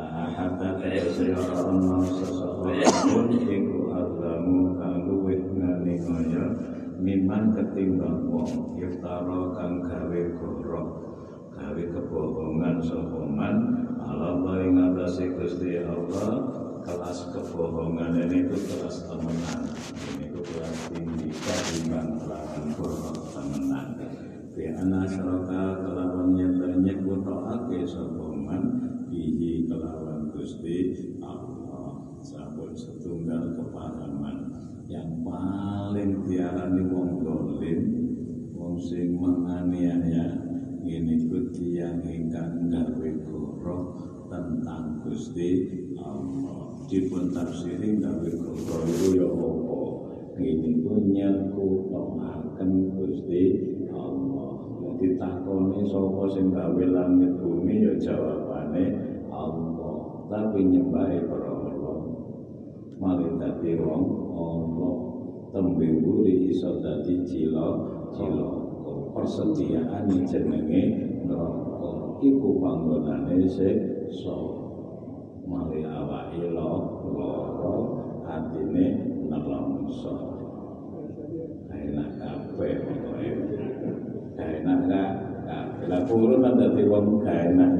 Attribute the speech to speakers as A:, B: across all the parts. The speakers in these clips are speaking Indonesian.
A: La ahada tegese ora ana sesuatu iku azlamu kang miman ketimbang wong iftara kang gawe goro gawe kebohongan sapa man ala ing atase Gusti Allah kelas kebohongan ini itu kelas temenan ini itu kelas tinggi ketimbang lawan goro temenan bi ana syaraka kelawan nyata nyebutake sapa man bihi kelawan Gusti Allah. Sampun setunggal kepahaman yang paling diarani wong dolim wong sing menganiaya ini kuti yang ingkang gawe goro tentang Gusti Allah. Dipun tafsiri gawe goro itu ya apa? Ini ku nyekutoaken Gusti Allah. Jadi takoni sapa sing gawe langit bumi ya jawabane Allah. Tapi nyembahe para malih dadi wong ana. Tembe mburi iso dadi cila cila persediaan jenenge neraka. Iku panggonane siksa malih awake lara atine nelongso enak kabeh pokoke. Enak gak? Lah purun dadi wong gak enak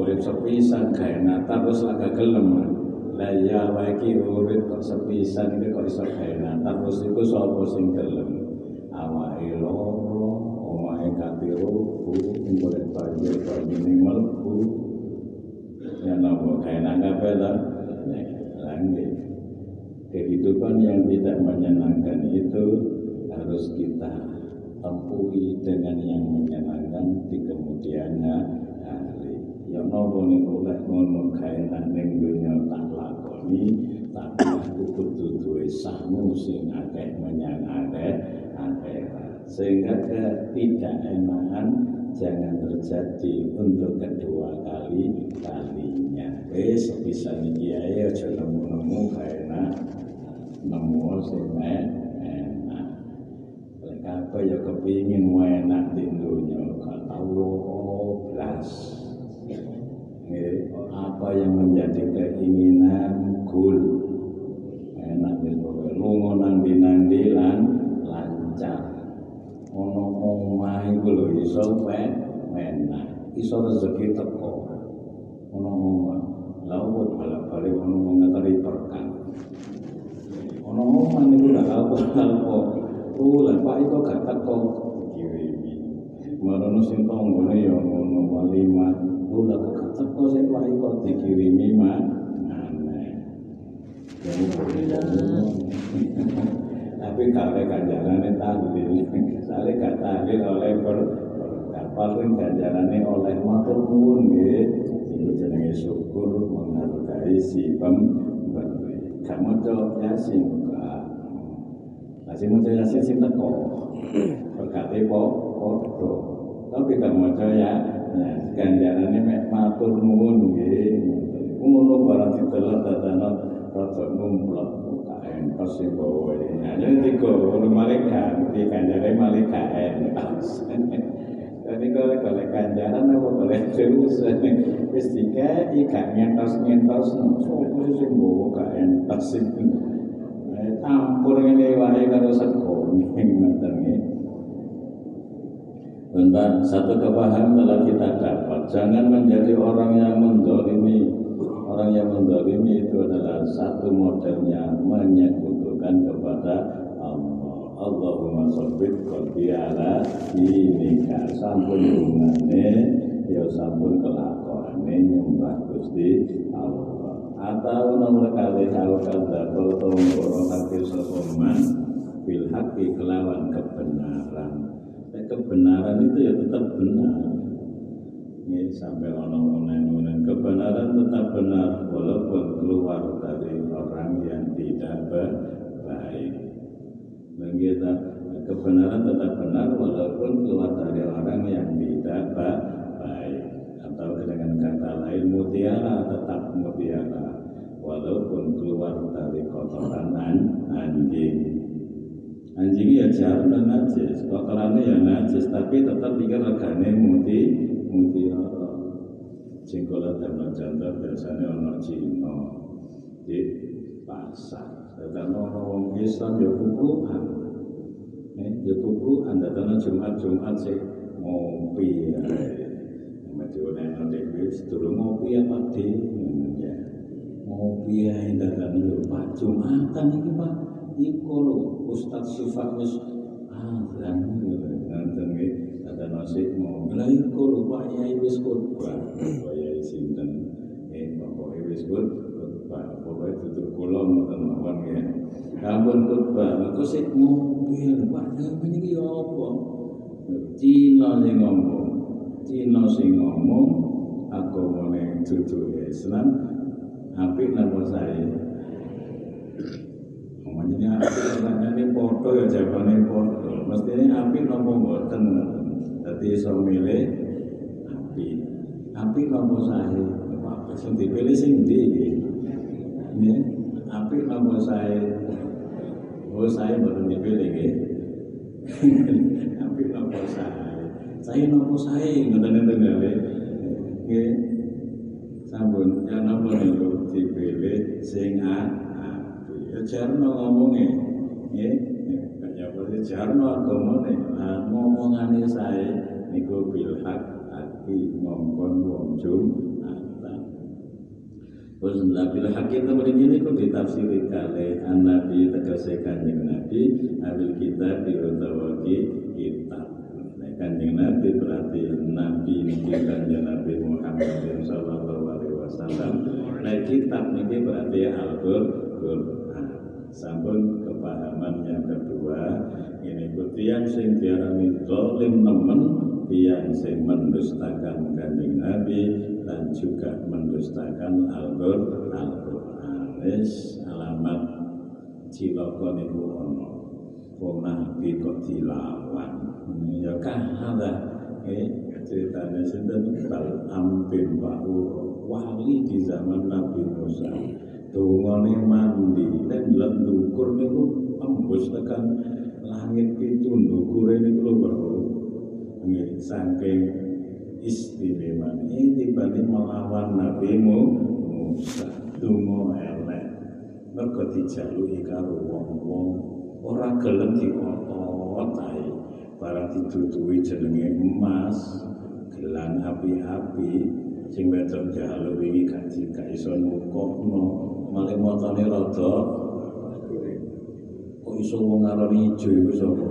A: urip sepisan gak enak terus agak gelem. Lah ya wae urip kok sepisan iki kok iso enak terus iku sapa sing gelem? Awake loro omahe kanthi ruku golek banjir banjir mlebu. Ya napa enak kabeh ta? Langit kehidupan yang tidak menyenangkan itu harus kita tempuhi dengan yang menyenangkan di kemudian hari ya nopo niku lek ngono kae nang ning dunya tak lakoni tapi aku kudu duwe sangu sing akeh menyang akeh akhirat sehingga ketidakenakan jangan terjadi untuk kedua kali kalinya. Wis bisa iki ae aja nemu-nemu kae nemu sing enak. Lek kabeh ya kepingin enak di dunya gak tau blas apa yang menjadi keinginan? Gul. Enak wis pokoke lunga lan lancar. Ono omah iku lho iso enak iso rezeki teko. Ono omah lha kok balak-balik ono wong ngeteri berkah ono omah niku lha apa-apa lha Pak iku gak teko. Dikirimi marono sing tanggane ya ngono walimat lha kok teko sing Pak iku dikirimi mah tapi kalau ganjarannya tahlil. Misalnya gak tahlil oleh ber kapal pun ganjarannya oleh matur nuwun nggih. Itu jenenge syukur menghargai si pemberi kamu jawab yasin enggak masih mau yasin sing teko. Berkati po podo. Tapi kamu jawab ya ganjarannya mek matur nuwun nggih. Ngono barang ditelok dadana rada numplek kaen pas sing bawa ini tiga orang malaikat di kanjare malaikat jadi kalau kalau kanjaran apa kalau terus wis tiga ikan nyentos nyentos sopo sing bawa kaen pas itu campur ini wae karo sego ngoten Tentang satu kepahaman telah kita dapat Jangan menjadi orang yang mendolimi Orang yang mendolimi itu adalah satu modelnya menyekutukan kepada Allah. Allahumma sabbit qalbi ala sampun hubungane ya sampun kelakone nyembah Gusti Allah. Atau nomor kali hal kadzabul tumbuh hati sesuman bil kelawan kebenaran. Kebenaran itu ya tetap benar ini sampai orang-orang kebenaran tetap benar walaupun keluar dari orang yang tidak baik. Dan kita kebenaran tetap benar walaupun keluar dari orang yang tidak baik. Atau dengan kata lain mutiara tetap mutiara walaupun keluar dari kotoran anjing. Anjing ya jarang dan najis, kotorannya ya najis, tapi tetap pikir regane muti mutiara kula damel contoh biasane ana Cina. Di pasar. Datang orang Islam ya kupruan eh, ya kupruan datang Jumat-Jumat sih ngopi ya. Maju neno dewi sedurung ngopi apa di. Ya ngopi ya datang ya Pak. Jumatan ini Pak Iko lho Ustaz Sifat wis azan nganten nggih ada nasi mau lha iko lho Pak Yai wis khotbah Pak Yai sinten? Eh Bapak wis khotbah pokoke tutur kula ngoten mawon ya. Ampun khotbah engko sik mobil? Pak meniki apa? Cina sing ngomong. Cina sing ngomong agamane dudu Islam apik napa saya Ngomongnya apik ini foto ya jawabannya foto mestinya apik napa mboten. Dadi iso milih apik apik napa sae? Sing dipilih sing ndi ya apik napa sae? Oh saya mboten dipilih nggih. Apik napa sae? Saya napa sae? Ngoten-ngoten nggih nggih. Sampun ya napa niku dipilih sing apik ya jarno ngomongnya. Nggih kaya apa jarno agamane nah ngomongane sae niku bil hak ati ngomong wong Jumatan Terus bil hak itu begini ku ditafsiri kali an Nabi tegese kanjeng Nabi abil kita diutawaki kitab. Kanjeng Nabi berarti Nabi niki kanjeng Nabi Muhammad sallallahu alaihi wasallam. Nah kitab niki berarti Al-Qur'an sampun kepahaman yang kedua ini tiang sing diarani zalim nemen tiang sing mendustakan kanjeng Nabi dan juga mendustakan Al-Qur'an wis alamat cilaka niku ana. Wong nabi kok dilawan. Ya kahada eh ceritanya sinten? Bal ampin wa'u wali di zaman Nabi Musa lan dukur niku tembus tekan langit pitu ndukure niku lho baru nggih saking istimewa. Ini tiba-tiba melawan Nabi Musa. Dungo elek. Mergo dijaluki karo wong-wong. Ora gelem diotot ae. Barang ditutuhi jenenge emas gelang api-api. Sing wedok jalo wingi gak iso nukokno. Malah motone iso wong aran ijo iku sapa?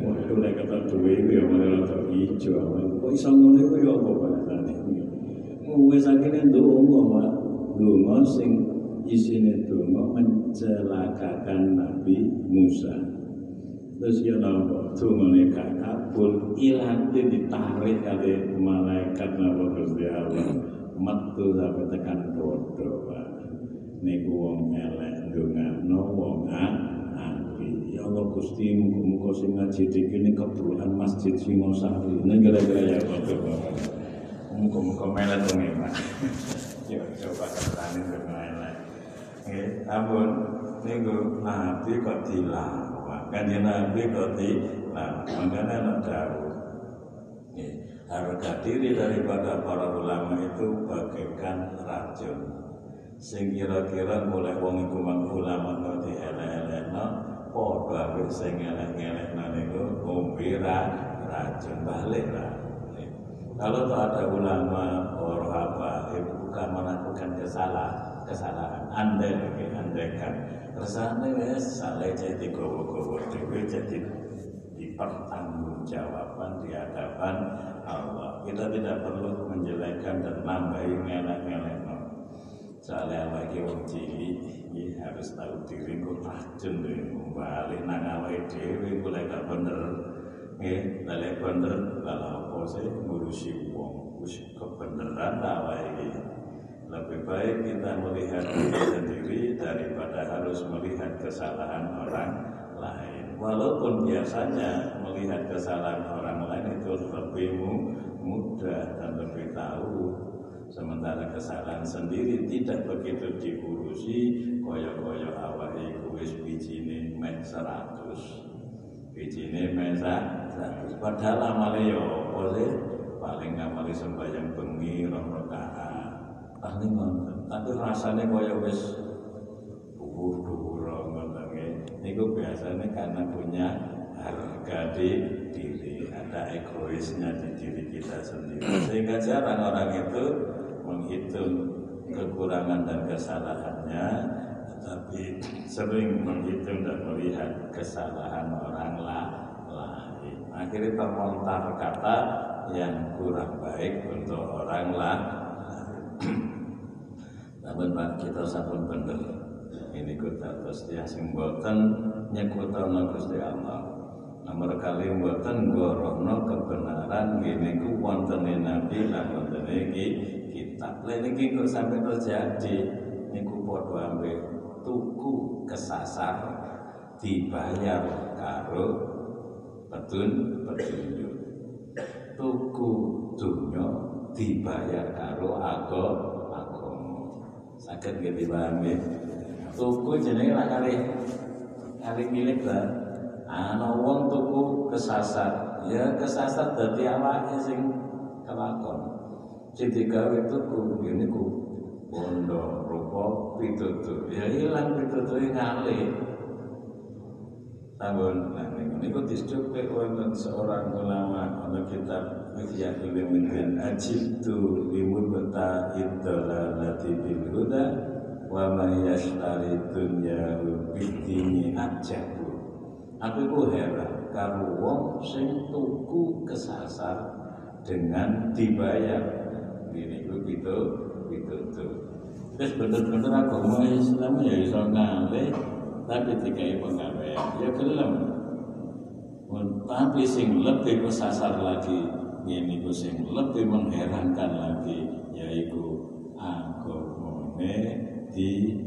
A: Waktu lek kata duwe iku ya malah rada ijo. Kok iso ngono iku ya apa bahasane? Wis sakene ndonga Pak. Ndonga sing isine donga mencelakakan Nabi Musa. Terus ya napa dongane gak kabul ilate ditarik kali malaikat napa Gusti Allah. Metu sampai tekan dodo Pak. Niku wong elek ndongano wong ya Allah Gusti muga-muga sing ngaji iki ini kebruhan Masjid Singosari ning gara-gara ya Bapak muga-muga melet wong Pak ya coba ketane dengan Nggih, ampun niku nabi kok dilawan. Kan nabi kok dilawan. Makanya nak dawuh. Nggih, harga diri daripada para ulama itu bagaikan racun. Sing kira-kira mulai wong iku ulama kok dielek-elekno padha ambek sing elek-elekno niku ngombe racun balik lah. Kalau tuh ada ulama orang apa, bukan melakukan kesalahan, kesalahan. Anda lagi andaikan kersane wes salah jadi gowo-gowo dewe jadi dipertanggungjawaban di hadapan Allah. Kita tidak perlu menjelekkan dan nambahi ngelak-ngelak soalnya lagi wong cilik ini harus tahu diri kok racun deh balik nang awake dhewe kok gak bener nggih lek bener lalu apa sih ngurusi wong wis kebenaran awake iki lebih baik kita melihat diri sendiri daripada harus melihat kesalahan orang lain. Walaupun biasanya melihat kesalahan orang lain itu lebih mudah dan. Sementara kesalahan sendiri tidak begitu diurusi, koyo-koyo awake wis bijine mek 100. Bijine mek 100. Padahal amale yo apa sih? Paling ngamali sembahyang bengi rong rakaat ngoten. Tapi rasanya kaya wis dhuwur-dhuwur nggih. Niku biasanya karena punya harga di diri, ada egoisnya di diri kita sendiri. Sehingga jarang orang itu menghitung kekurangan dan kesalahannya, tetapi sering menghitung dan melihat kesalahan orang lain. Akhirnya terlontar kata yang kurang baik untuk orang lain. Namun Pak kita sampun bener ini kita terus dia sing boten nyekutono Gusti Allah. Nomor kali boten gorohno kebenaran gini ku wontene nabi lan wontene iki kitab. Lah niki kok sampai terjadi niku padha ambek tuku kesasar dibayar karo petun petunjuk. Tuku dunya dibayar karo agama sakit paham ya tuku jenenge lah kali kali milik lah ana wong tuku kesasar ya kesasar dadi awake sing kelakon sing digawe tuku ngene ku bondo rupa pitutur ya ilang pituture ngalih Namun, nah, niku. Disebut wonten seorang ulama ana kitab Ihya Ulumuddin Ajibtu limubta iddalalati bil huda wa may yashtari dunya bidini ajabu Aku ku heran karo wong sing tuku kesasar dengan dibayar ini ku gitu gitu tuh terus bener-bener agama Islam ya iso ngalih tapi dikai penggawean. Ya gelem. Tapi sing lebih kesasar lagi ini ku sing lebih mengherankan lagi yaitu agamane di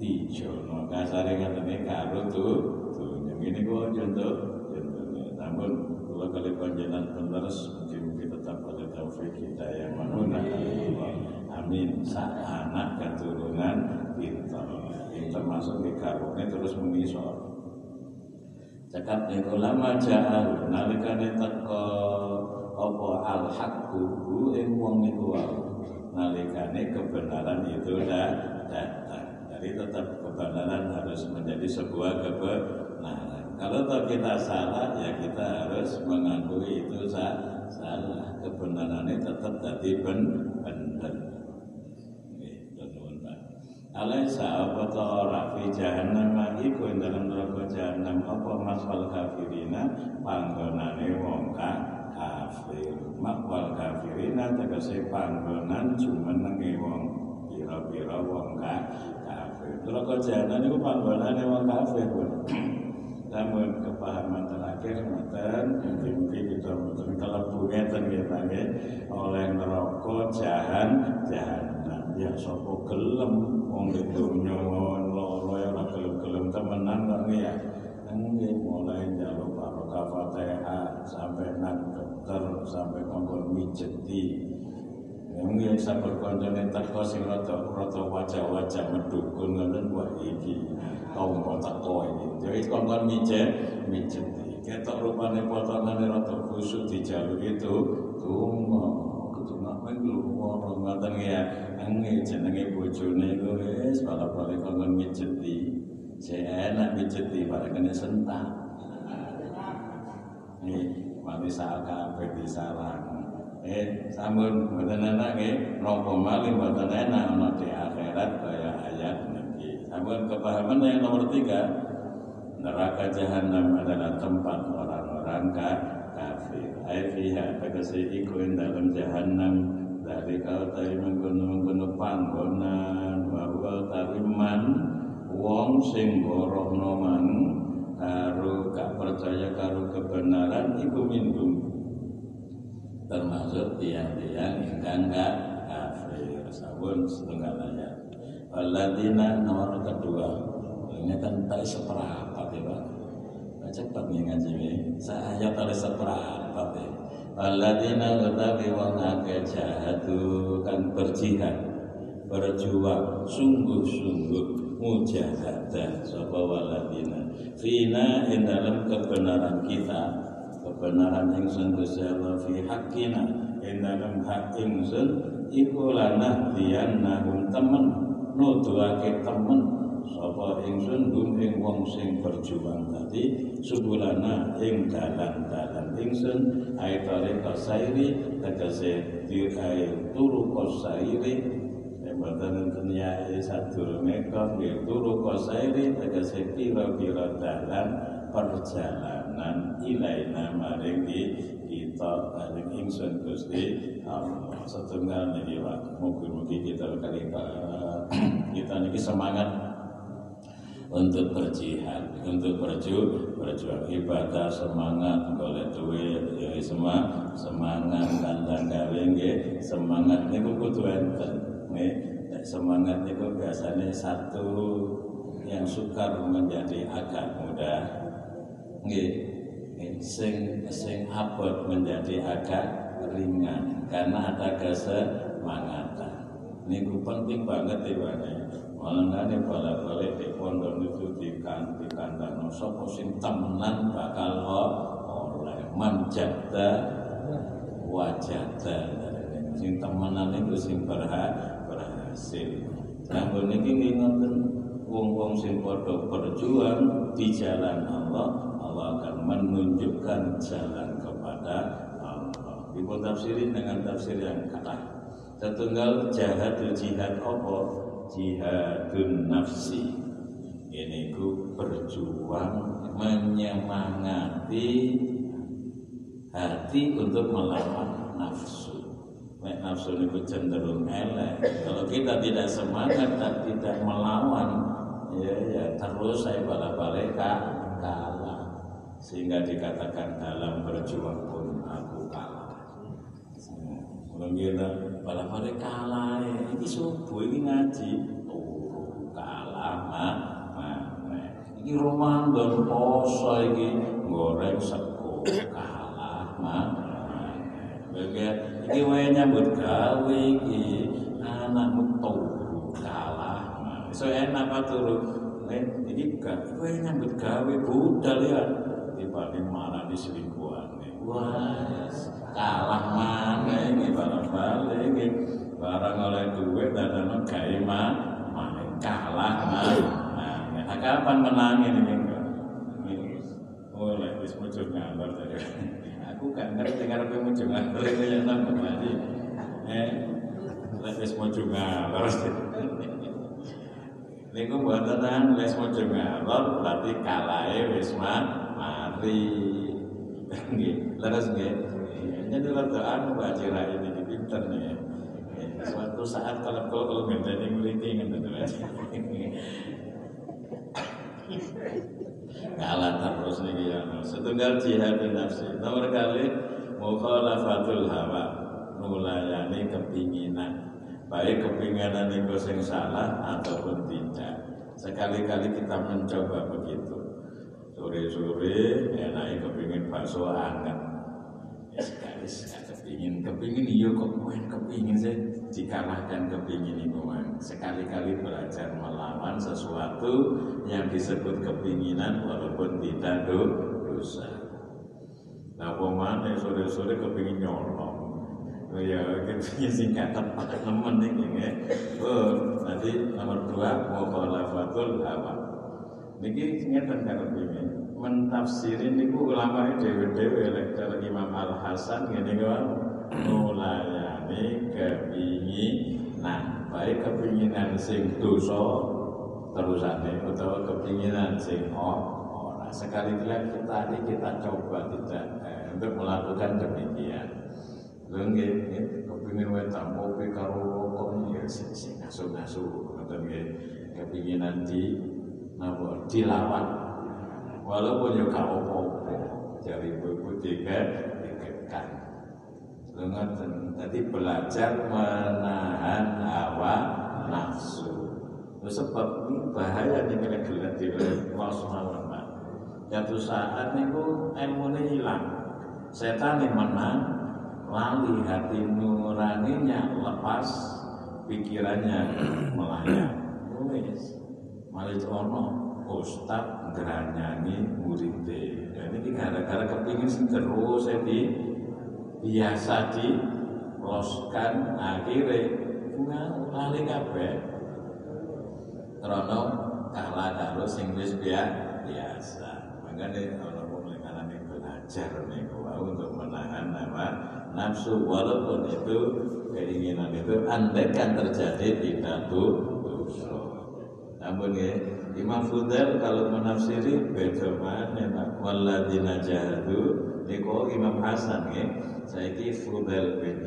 A: dijono kasare katene karo tuh tuh ini ku contoh contohnya namun kalau kali panjenengan pada taufik kita yang mengenal amin. Sak anak keturunan kita yang termasuk di karungnya terus mengisor. Cakap nih ulama jahal nalikane teko apa al haqqu ing wong niku nalikane kebenaran itu dah datang. Jadi tetap kebenaran harus menjadi sebuah kebenaran. Kalau kita salah ya kita harus mengakui itu salah kebenarannya tetap jadi benar Alaisa apa ta ora jahannam iku ing dalam neraka jahannam apa maswal kafirina panggonane wong kafir. Makwal kafirina tegese panggonan jumenenge wong pira-pira wong kafir. Neraka jahannam iku panggonane wong kafir. Namun kepahaman terakhir ngoten mungkin kita mboten kelebu ngeten nggih oleh neraka jahan jahanam ya sapa gelem wong dunya loro ya ora gelem-gelem temenan kok ya. Nggih mulai njaluk barokah Fatihah sampai nang dokter sampai kongkon mijeti. Mungkin sabar koncone teko sing rada rada wajah-wajah mendukun ngoten wah iki kaum teko iki. Jadi kongkon mijet mijeti. Ketok rupane potongane rada kusut dijaluk itu tunggu kudu ngapain lu ngomong ngoten ya Nggih jenenge bojone iku wis bala-bala kongkon mijeti. Saya enak mijeti pada kena sentak. Nih, mati saat kabeh disarang. Eh, sampun mboten enak nggih, napa malih mboten enak ana di akhirat kaya ayat niki. Sampun kepahaman yang nomor tiga, neraka jahanam adalah tempat orang-orang kafir. Ai fiha tegese iku dalam jahanam dari kau tadi menggunung-gunung panggonan bahwa tariman wong sing gorohno man karo gak percaya karo kebenaran iku minum termasuk tiang-tiang ingkang gak kafir sabun setengah Waladina nomor kedua. Ini kan tali seperapat ya Pak. Cepat nih ngaji ini. Saya tali seperapat ya. Alladzina utawi wong akeh jahadu kan berjihad berjuang sungguh-sungguh mujahadah. Sapa waladina fina ing dalam kebenaran kita kebenaran ingsun Gusti Allah fi haqqina ing dalam hak ingsun iku lanah nahum temen nuduhake temen sapa ingsun gum ing wong sing berjuang. Tadi subulana ing dalan-dalan ingsun aitare kasairi tegese dikai turu kasairi. Ya sadurunge kok nggih turu kasairi tegese pira-pira dalan perjalanan ilaina maring maring ingsun Gusti setunggal niki Pak mugi-mugi kita kali kita niki semangat untuk berjihad, untuk berjuang, berjuang. Ibadah semangat golek duit ya semua. Semangat kandang gawe semangat niku kudu semangat itu biasanya satu yang sukar menjadi agak mudah sing sing abot menjadi agak ringan. Karena ada kesemangatan ini penting banget ya Pak nih bala balik di pondok itu di kan di kandang sapa sing temenan bakal oleh. Manjata wajata sing itu sing berhak hasil. Sampun niki ngingetin wong-wong sing padha berjuang di jalan Allah, Allah menunjukkan jalan kepada Allah. Ibu tafsirin dengan tafsir yang kata. Setunggal jahadul jihad apa? Jihadun nafsi. Ini ku berjuang menyemangati hati untuk melawan nafsu. Nek nafsu itu cenderung elek. Kalau kita tidak semangat dan tidak melawan, ya ya terus saya balik-balik kalah. Sehingga dikatakan dalam berjuang pun aku kalah. Kalau kita balik-balik kalah, ya. ini subuh ini ngaji, turu kalah mah. Ini Ramadan poso ini goreng sego kalah mah. Iki wae nyambut gawe iki anakmu turu kalah iso enak apa turu iki gak wae nyambut gawe budal ya dibanding marah di selingkuhan wah kalah mana ini? Barang balik ini. Barang oleh duit dan dan gawe mah kalah mah nah kapan menangin ini oleh wis muncul gambar tadi aku gak ngerti ngarepe muncul ngalor itu ya nang berarti eh les muncul ngalor niku mboten les muncul ngalor berarti kalae wis mari nggih leres nggih. Jadi ledaan baca rai ini pinter nih. Suatu saat kalau kalau kalau ngenteni ngeliti ngenteni kalah terus nih ya. Setunggal jihad nafsi. Nomor kali mukhalafatul hawa. Nulayani kepinginan. Baik kepinginan itu sing salah ataupun tidak. Sekali-kali kita mencoba begitu sore-sore enaknya kepingin bakso hangat ya sekali sekali kepingin. Kepingin iya kok kepingin sih. Dikalahkan kepingin itu sekali-kali belajar melawan sesuatu yang disebut kepinginan walaupun tidak dosa. Nah pemane sore-sore kepingin nyolong. Oh ya, kepingin singkat tepat temen ini ya. Oh, nanti nomor dua mukhalafatul hawa. Niki ngeten karo kepingin mentafsirin niku ulama dewe-dewe lek Imam Al Hasan ngene kan mulayani kepinginan baik kepinginan sing dosa terusane utawa kepinginan sing ora. Sekali kali kita ini kita coba tidak eh, untuk melakukan demikian. Lho nggih kepingin wae tampoke karo rokok ya sing sing ngasu-ngasu ngoten nggih. Kepinginan di napa dilawan walaupun ya gak apa-apa jari ibu tiga dikekang Ngoten. Tadi belajar menahan hawa nafsu. Sebab ini bahaya nih kalau gelat di wa Suatu saat niku ini hilang. Setan yang menang, lali hati nuraninya lepas, pikirannya melayang. Wes, malah ono ustad geranyangi muridnya. Dan ini gara-gara kepingin terus saya di biasa di loskan. Akhirnya bunga lali kabeh. Krono kalah karo sing wis biasa. Makanya kalau mau melihat belajar nih untuk menahan nama nafsu. Walaupun itu keinginan itu andaikan terjadi tidak dosa. Namun ya Imam Fudel kalau menafsiri beda mana waladina jahadu Niku Imam Hasan ya. Saya ki Fudel bin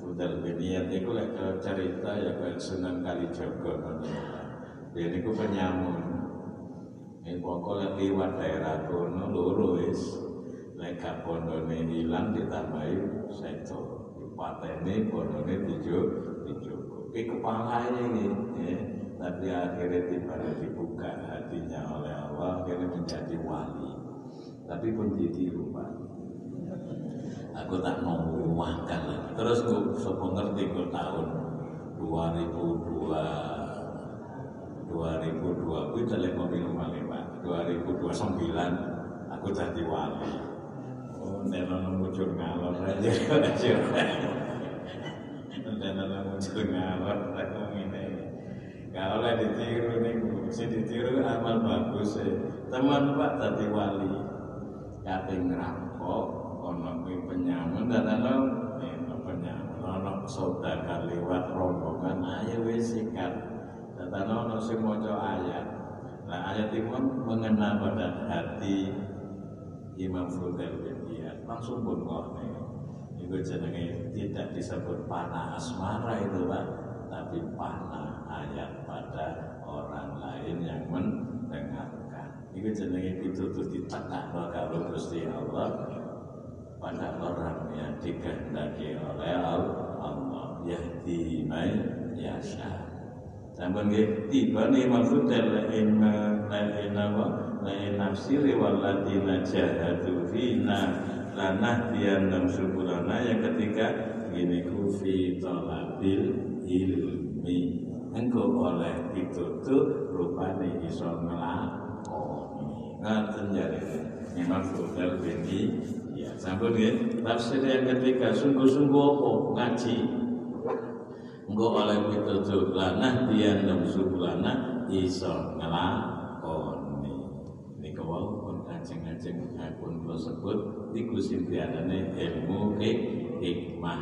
A: Fudel bin Iyad itu cerita ya kayak Sunan Kalijogo dia niku penyamun. Ini pokoknya liwat daerah kono loro wis. Lek pondone ilang ditambahi seto. Dipateni pondone dijo dijogo. Iki kepala ini ya. Tapi akhirnya tiba dibuka hatinya oleh Allah akhirnya menjadi wali. Tapi pun ditiru pak. Aku tak mau lagi. Terus aku sopo ngerti ke tahun 2002 2002 aku jadi mobil lewat 2029 aku jadi wali. Oh neno muncul ngalor aja aja neno muncul ngalor kalau lah ditiru nih si ditiru amal bagus sih teman pak jadi wali. Kate ngerampok ono kuwi penyamun dan ono ono penyamun ono saudara lewat rombongan ayo wis sikat. Dan ono sing maca ayat. Nah ayat itu mengena pada hati Imam Fudail bin Iyad. Langsung pun kok itu jenenge tidak disebut panah asmara itu pak tapi panah ayat pada orang lain yang mendengarkan. Itu jenenge pitutur ditekan kalau Gusti Allah. Pada orang yang dikehendaki oleh Allah. Yahdi may yasha. Sampun nggih tiba nih maksud lain lain apa? Lain nafsiri waladina jahadu fina lanah dianam subulana. Yang ketiga gini ku fi talabil ilmi engkau oleh ditutup rupane iso ngelakoni. Ngaten jare Imam Fudel bin ya sampun nggih. Tafsir yang ketiga sungguh-sungguh apa? Ngaji. Engko oleh pitutur lanah dian dan subulana iso ngelakoni. Niku wau pun ajeng-ajeng pun kula sebut niku sintianane ilmu hikmah.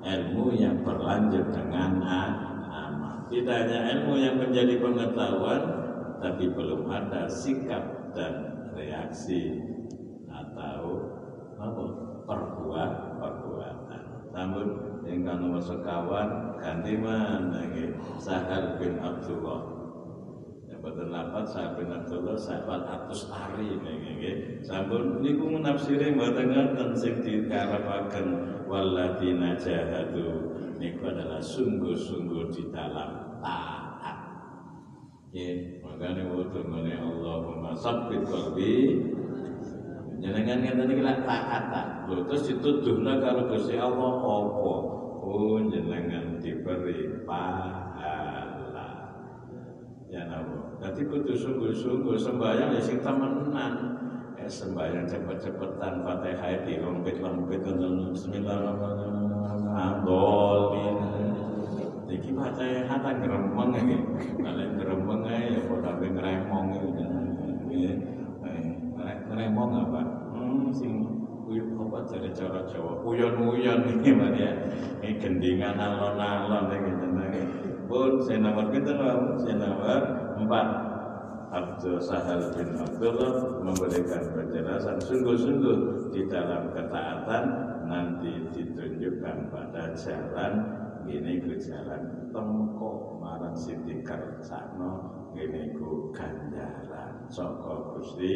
A: Ilmu yang berlanjut dengan tidak hanya ilmu yang menjadi pengetahuan tapi belum ada sikap dan reaksi atau apa? Perbuat perbuatan namun ingkang nomor sekawan ganti mana Sahal bin Abdullah. Betul lapat Sahal bin Abdullah sahabat atus hari nggih sampun niku menafsiri mboten ngoten sing dikarapaken waladina jahadu niku adalah sungguh-sungguh di dalam taat. Ya makanya waktu ngene Allahumma sabbit qalbi. Jenengan ngeten iki lak taat tak lho terus dituduhna karo Gusti Allah apa? Pun jenengan diberi pahala. Ya nabo nanti kudu sungguh-sungguh sembahyang ya sing temenan. Eh sembahyang cepet-cepetan fatihah di lompet-lompet bismillahirrahmanirrahim tak geremeng iki. Kalian geremeng ae ya padha ngremong iki. Ngremong apa? Hmm sing apa jadi cara Jawa uyon-uyon ini mana ya ini gendingan alon-alon ini jenenge pun saya nomor kita saya nomor empat Abdul Sahal bin Abdullah memberikan penjelasan sungguh-sungguh di dalam ketaatan nanti ditunjukkan pada jalan ini ke jalan tengkok marang Siti Kercano ini ku ganjaran soko Gusti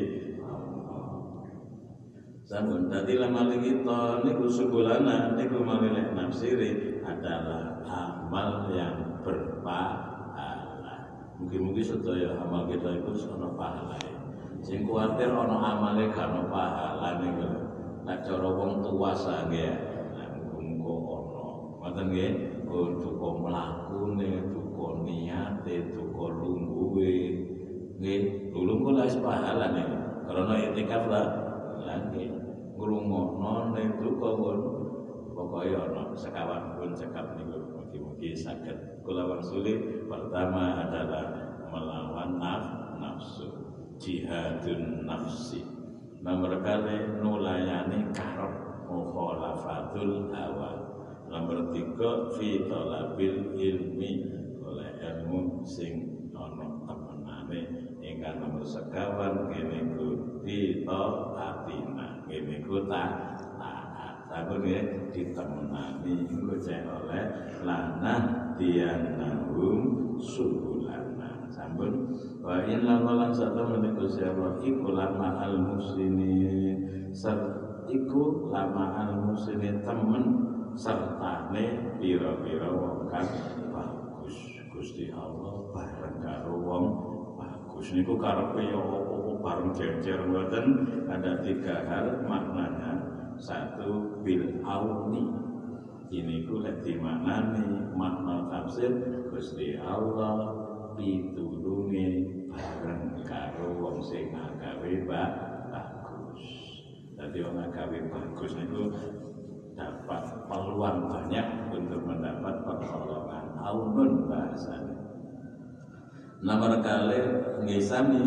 A: Sampun tadi lama kita niku sebulana niku malilek nafsiri adalah amal yang berpahala. Mungkin-mungkin sedaya amal kita itu ono pahala. Sing kuatir ono amale gak pahala niku. Nek cara wong tua sange muga ono. Ngoten nggih, duka mlakune, duka niate, duka lungguhe. Nggih, lungguh lah pahala nih. Karena itikaf lah. Lagi ngrungokno ning duka pun pokoknya ono sekawan pun cekap niku mugi-mugi saged. Kula wangsuli pertama adalah melawan naf, nafsu. Jihadun nafsi. Nomor kali nulayani karep mukhalafatul hawa nomor tiga fi talabil ilmi oleh ilmu sing ono temenane. Ingkang nomor sekawan kene ku fi taatina kene ku ta taat. Aku ya ditemenani. Iku cek oleh lana dianahum subulana sampun. Wa inna lan satu meniku siapa? Iku lama al muslimin iku lama al muslimin temen sertane pira-pira wong kang bagus. Gusti Allah bareng karo wong bagus. Niku karepe ya apa bareng jejer mboten ada tiga hal maknanya. Satu bil auni. Ini ku lek dimaknani makna tafsir Gusti Allah pitulunge bareng karo wong sing gawe bagus. Dadi wong gawe bagus niku dapat peluang banyak untuk mendapat pertolongan. Aunun bahasanya. Nomor kali ngisami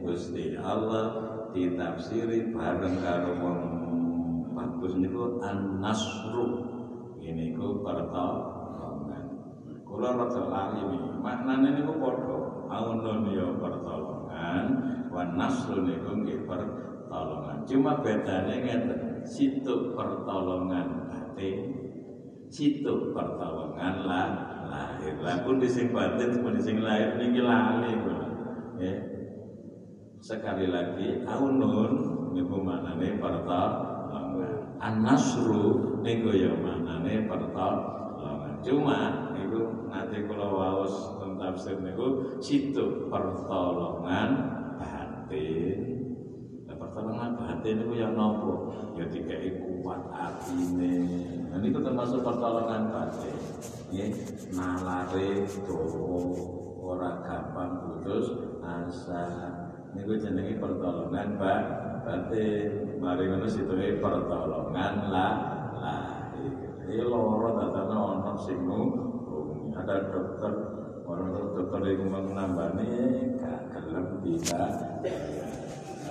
A: Gusti Allah ditafsiri bareng karo wong bagus niku an-nasru. Ini ku pertolongan. Kula rada lali iki maknane niku padha. Aunun ya pertolongan wan nasru niku nggih pertolongan. Cuma bedanya ngeten situ pertolongan batin. Situ pertolongan lah lahir. Lah pun di sing batin pun di sing lahir. Niki lali ya. Sekali lagi aunun niku maknane pertolongan. An-nasru niku ya maknane pertolongan. Cuma niku nanti kula waos tentang tafsir niku situ pertolongan batin pertolongan batin itu yang nopo. Ya dikai kuat atine nah itu termasuk pertolongan batin. Ya nalare dowo ora gampang putus asa. Niku jenenge pertolongan mbak batin. Mari ngono situe pertolongan lah lah iki loro datane ono sing ada dokter. Orang dokter yang menambani gak gelem bisa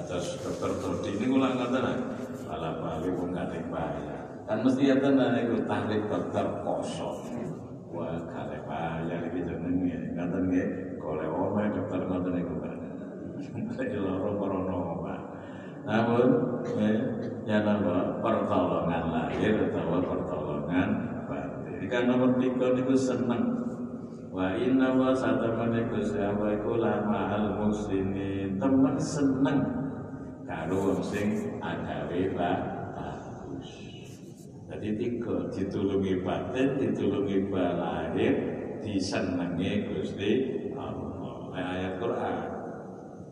A: atas dokter Dodi ini ulang kata nak malah balik pun gak bayar kan mesti ya tenan itu tarik dokter kosong. Wah bayar ini jenenge. Ngaten nggih golek omah dokter ngoten niku kan loro corona namun ya nama pertolongan lahir atau pertolongan batin. Ikan nomor tiga niku seneng. Wa inna wa satamane Gusti Allah iku lama al muslimin. Temen seneng karo wong sing agawe bagus. Jadi tiga ditulungi batin, ditulungi lahir, disenengi Gusti Allah. Nah, ayat Quran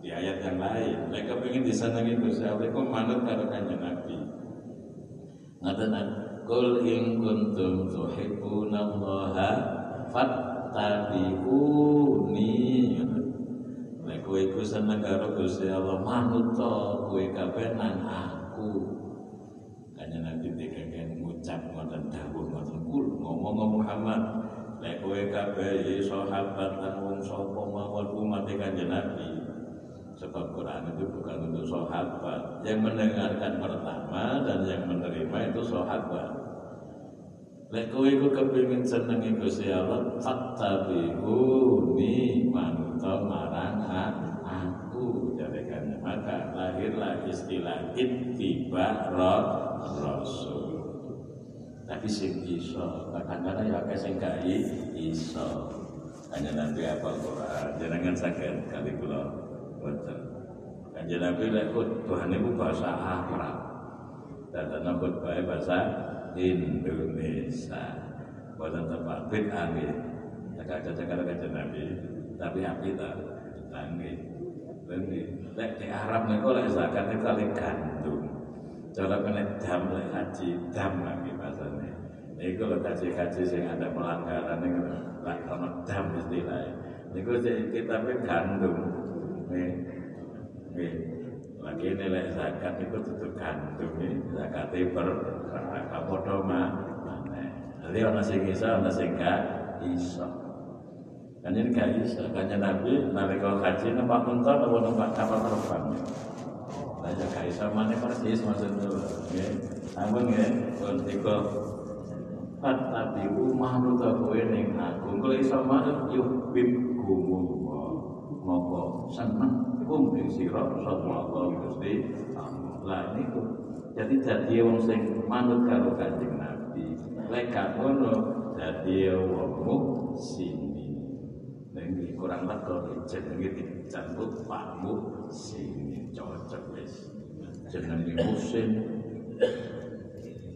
A: di ayat yang lain, mereka ingin disenangi Gusti Allah, kok manut karo kanjeng Nabi. Ngaten Kul in kuntum tuhibbunallaha fattabi'uni Nek kowe iku seneng karo Gusti Allah manut to kowe kabeh nang aku. Kanya Nabi dikengken ngucap ngoten dawuh ngoten kul ngomong Muhammad. Nek kowe kabeh sahabat lan wong sapa mawon umat Kanjeng Nabi. Sebab Quran itu bukan untuk sahabat. Yang mendengarkan pertama dan yang menerima itu sahabat. Lek kowe iku kepengin senengi Gusti Allah, fattabi'uni manuta marang aku jadikan maka lahirlah istilah ittiba rasul. Tapi sing iso, kadang-kadang ya akeh sing gak iso. Hanya nanti apa Quran, jangan sakit kali kula boten. Kanjeng Nabi lek itu bahasa Arab. Dan bae bahasa Indonesia. Boten tepat bid'ah nggih. Cakak-cakak kanjeng Nabi, tapi api ta nggih. Nggih. Lek di Arab niku lek zakat itu kali gandum. Cara kena dam lek haji dam lagi bahasane. Niku lek haji-haji sing ada pelanggaran niku lek ono dam istilahnya. Niku kita gandum. Nggih. Nggih. Lagi nilai zakat itu tutup gantung ini zakat per kapodo mah mana jadi orang sing bisa orang sing gak iso. Kan ini gak iso. Kan nabi nabi kalau haji numpak unta atau numpak kapal terbang? Raja Kaisar mana persis maksudnya, ya. Namun ya, rumah lu tak kowe ning aku, kalau iso yuk bim gumu ngopo seneng iku mung sira sallallahu Gusti Lah niku jadi dadi wong sing manut karo Kanjeng Nabi. Lek gak ngono dadi wong sini. Nek kurang lega jenenge dicampur pakmu sini cocok wis. Jenenge musim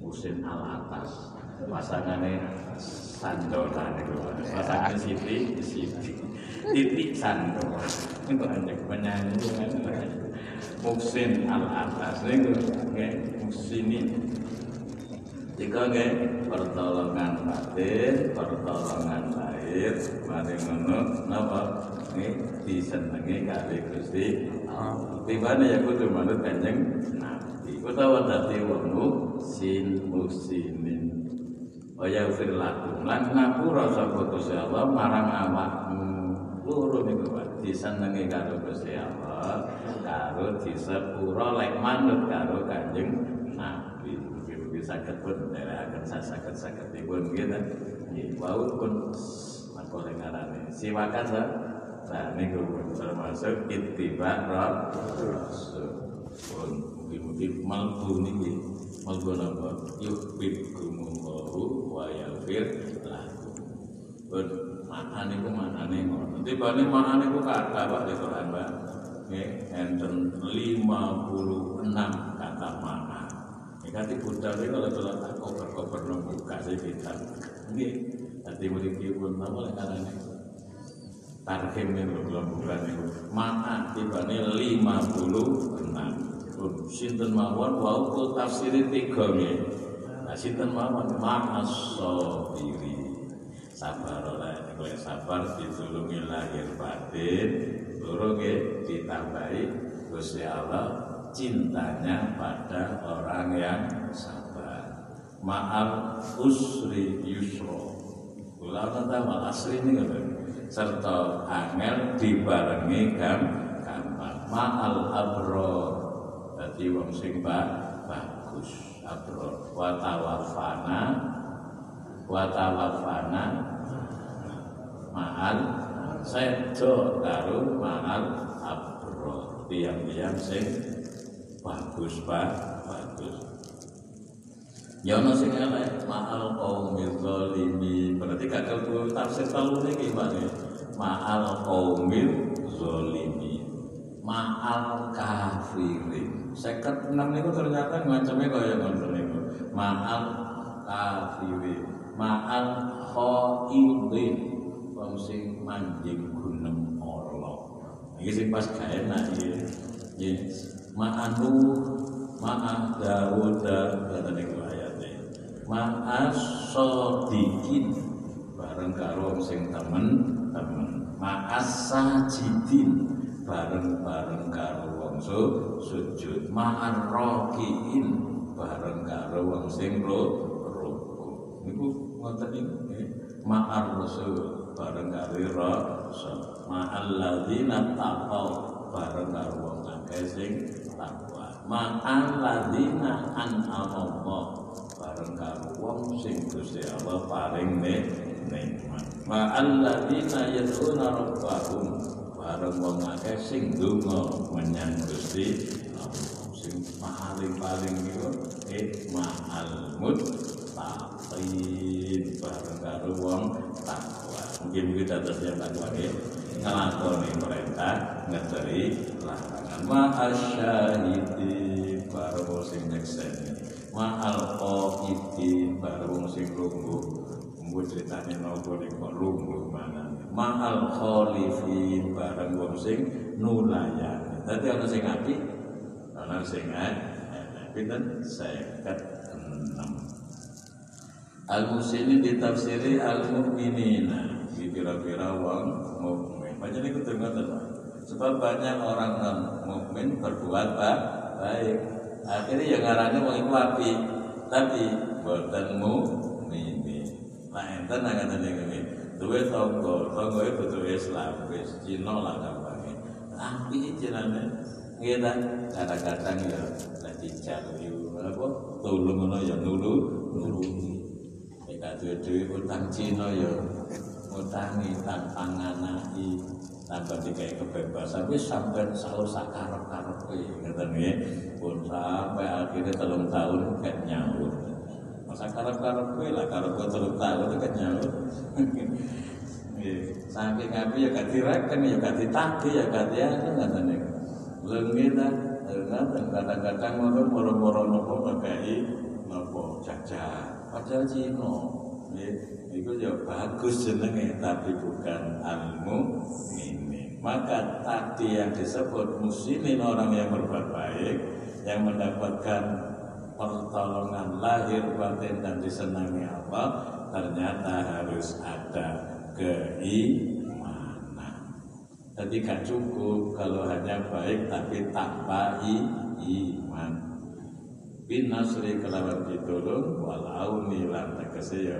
A: musim al atas pasangannya sandonan itu pasangan Siti Siti titik sando itu hanya menyanyi muksin al atas itu okay. muksinin jika okay, pertolongan batin pertolongan lahir mari ngono napa? Ini disenengi kali Gusti tibane ya kudu manut Kanjeng Nabi. Utawa dadi wong muksin muksinin wa yaghfir lakum. Lan ngapura sapa Gusti Allah marang awakmu loro niku Pak disenengi karo Gusti Allah karo disepuro lek manut karo Kanjeng Nabi. Mugi saged pun akan saged saged dipun gitu nggih wau pun makole ngarane. Siwakan lah nah niku termasuk ittiba rasul. Pun mugi-mugi malbu niki. Malbu napa? Yuhibbukumullahu wa yaghfir lakum pun maknane ku maknane ngono. Tibane maknane ku kata Pak di Quran Pak. Enten 56 kata makna ini kan budal ini kalau kalau tak koper-koper buka sih kita ini nanti memiliki pun apa oleh karena ini tarhim ini belum bukan itu makna tibane 56 pun sinten mawon? Wau kul tafsiri tiga nggih. Nah sinten mawon? Ma'as sabiri sabar oleh oleh sabar ditulungi lahir batin. Loro ditambahi Gusti Allah cintanya pada orang yang sabar. Ma'al usri yusro kula wal asri ini kan serta angel dibarengi gampang ma'al abror dadi wong sing bagus abror wa tawafana. Wa tawafana ma'al sedo karo ma'al abror tiang-tiang sing bagus pak. Bagus. Ya ono sing elek ma'al qaumil zalimin berarti kakek kuwi tafsir telu niki gimana ma'al qaumil zalimin ma'al kafirin. Seket enam niku ternyata macamnya kaya ngono niku. Ma'al kafirin. Ma'al khaidin wong sing manjing gunem Allah iki sing pas gak enak iki yes ma'anu ma'a Dawud kata niku ayate. Ma'a bareng karo wong sing temen temen. Ma'a sajidin bareng-bareng karo wong su, sujud. Ma'a rokiin bareng karo wong sing ro niku ngoten niku ma'a rasul bareng karo rasul ma'al ladzina taqaw. Bareng karo wong akeh sing takwa. Ma'al ladzina an'ama bareng karo wong sing Gusti Allah paring nikmat. Ma'al ladzina yad'una rabbahum. Bareng wong akeh sing donga menyang Gusti Allah. Sing paling-paling iku ma'al muttaqin bareng karo wong takwa mungkin kita terus yang takwa nggih ngelakoni perintah ngeteri larangan. Ma'asyahidi baru wong sing nyekseni ma'al qaidi baru wong sing lungguh Mungkin ceritanya nopo ning kok lungguh mana ma'al khalifin bareng wong sing nulayan. Dadi ana sing apik ana sing pinten seket enam. Al muslimin ditafsiri al mukminina kira-kira wong mukmin. Kudu ngoten, Pak. Sebab banyak orang non mukmin berbuat baik. Akhirnya yang ngarane wong iku api, tapi boten mukmin. Lah enten ngaten ngene. Duwe tangga, itu kudu Islam, wis Cina lah gampange. Api jenenge ta kadang-kadang ya lagi cari apa tulung ngono ya nulu nulungi. Nek duwe-duwe utang Cina ya utangi tanpa nganai tanpa dikai kebebasan wis sampai sahur sakarep karep ngeten nggih? Pun sampai akhirnya telung tahun kan nyaur. Masa karep karep lah karep telung tahun kan nyaur. Saking api ya gak direken ya gak ditagih ya gak dianu ngoten niku lengi ngoten kadang-kadang moro moro nopo ngekai nopo jajan padahal Cina itu ya bagus jenenge. Tapi bukan ilmu ini maka tadi yang disebut muslimin orang yang berbuat baik yang mendapatkan pertolongan lahir batin dan disenangi Allah ternyata harus ada keimanan. Jadi gak cukup kalau hanya baik tapi tanpa iman bin nasri kelawan pitulung wal auni lan tegese ya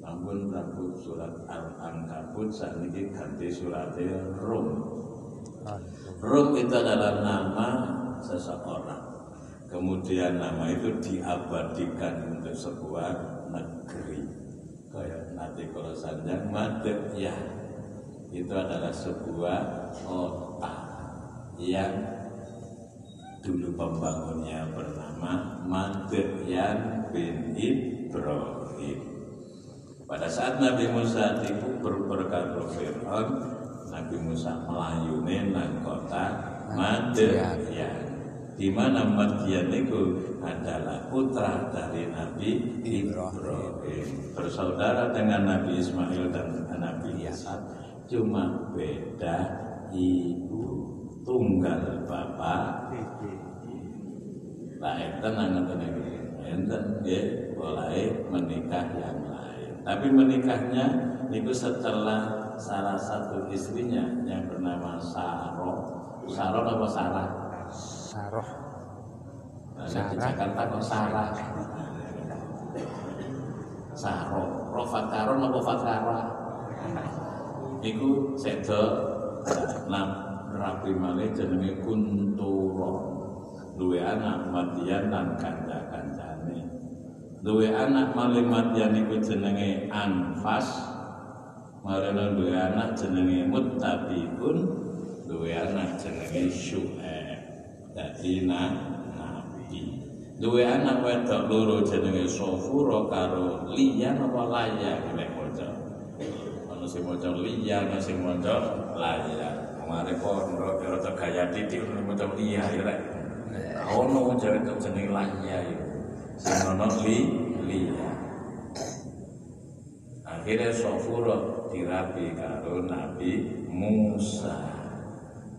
A: namun rambut surat al ankabut saat ini ganti suratnya rum. Rum itu adalah nama seseorang. Kemudian nama itu diabadikan untuk sebuah negeri. Kayak nanti kalau sanjang ya itu adalah sebuah kota yang dulu pembangunnya bernama Madyan bin Ibrahim. Pada saat Nabi Musa dikubur berkata Fir'aun, Nabi Musa melayuni nang kota Madyan. Di mana Madyan itu adalah putra dari Nabi Ibrahim. Bersaudara dengan Nabi Ismail dan Nabi Ishak, cuma beda ibu tunggal bapak lah enten ngoten iki enten nggih mulai menikah yang lain. Tapi menikahnya itu setelah salah satu istrinya yang bernama Saroh Saroh apa Sarah?
B: Saroh
A: nah, di Jakarta kok Sarah. Saroh Roh Fakaron apa Fakara Iku sedo nam rapi malih jenenge Kunturo duwe anak matian dan kanca-kancane duwe anak malih matian iku jenenge Anfas. Marana duwe anak jenenge Muttabiqun duwe anak jenenge Syu'aib. Dadi nabi. Duwe anak wedok loro jenenge Sofuro karo Liyan apa Laya? Nek maca ana sing maca Liyan ana sing maca Laya. Kemarin kok rada gaya titik maca Liya ya ono jare itu. Jeneng lanya ya sing ono li liya akhirnya Sofuro dirapi karo Nabi Musa.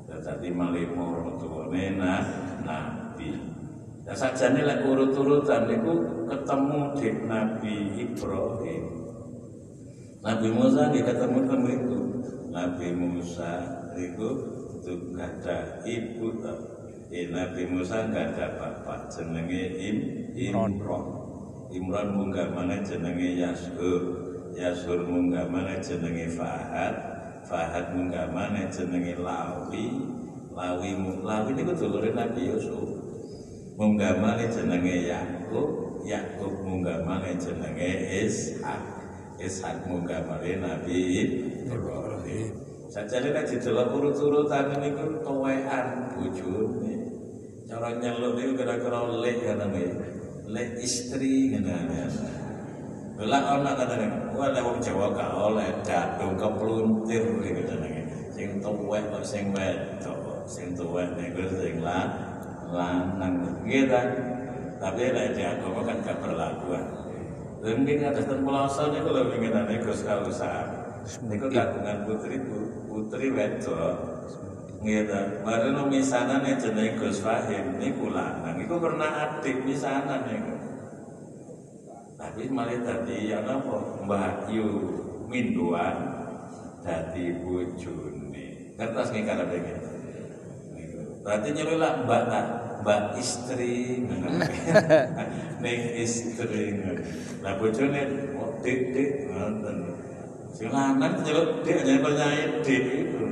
A: Jadi malimo rotuwane nah Nabi. Ya sajane lek urut-urutan niku ketemu di Nabi Ibrahim. Nabi Musa nggih ketemu niku. Nabi Musa itu ada ibu Eh, Nabi Musa nggak ada bapak jenenge Im Imron. Imron munggah mana jenenge Yashur. Yashur munggah mana jenenge Fahad. Fahad munggah mana jenenge Lawi. Lawi Lawi niku dulure Nabi Yusuf. Munggah mana jenenge Yakub. Yakub munggah mana jenenge Ishak. Ishak munggah mana Nabi Ibrahim. Sajane nek didelok urut-urutan niku tuwekan bojone. Cara nyeluk niku kira-kira lek ngono Lek istri ngono. Lah ana katane, wah lek wong Jawa gak oleh dadung kepluntir iki jenenge. Sing tuwek kok sing wedok, sing tuwek niku sing lan lanang ta. Tapi lek di agama kan gak berlaku. Mungkin ada terpelasan itu lebih mengenai Gus Kausa. Niku kagungan putri putri wedok. Nggih ta. Bareng misanane jenenge Gus Fahim niku lanang. Iku pernah adik misanan niku. Tapi malah tadi ya apa Mbah Yu Minduan dadi bojone. kertas nggih karep iki berarti lah mbak tak mbak istri ning istri lah bojone oh, dik dik ngoten sing lanang nyeluk dik nyeluk nyai dik itu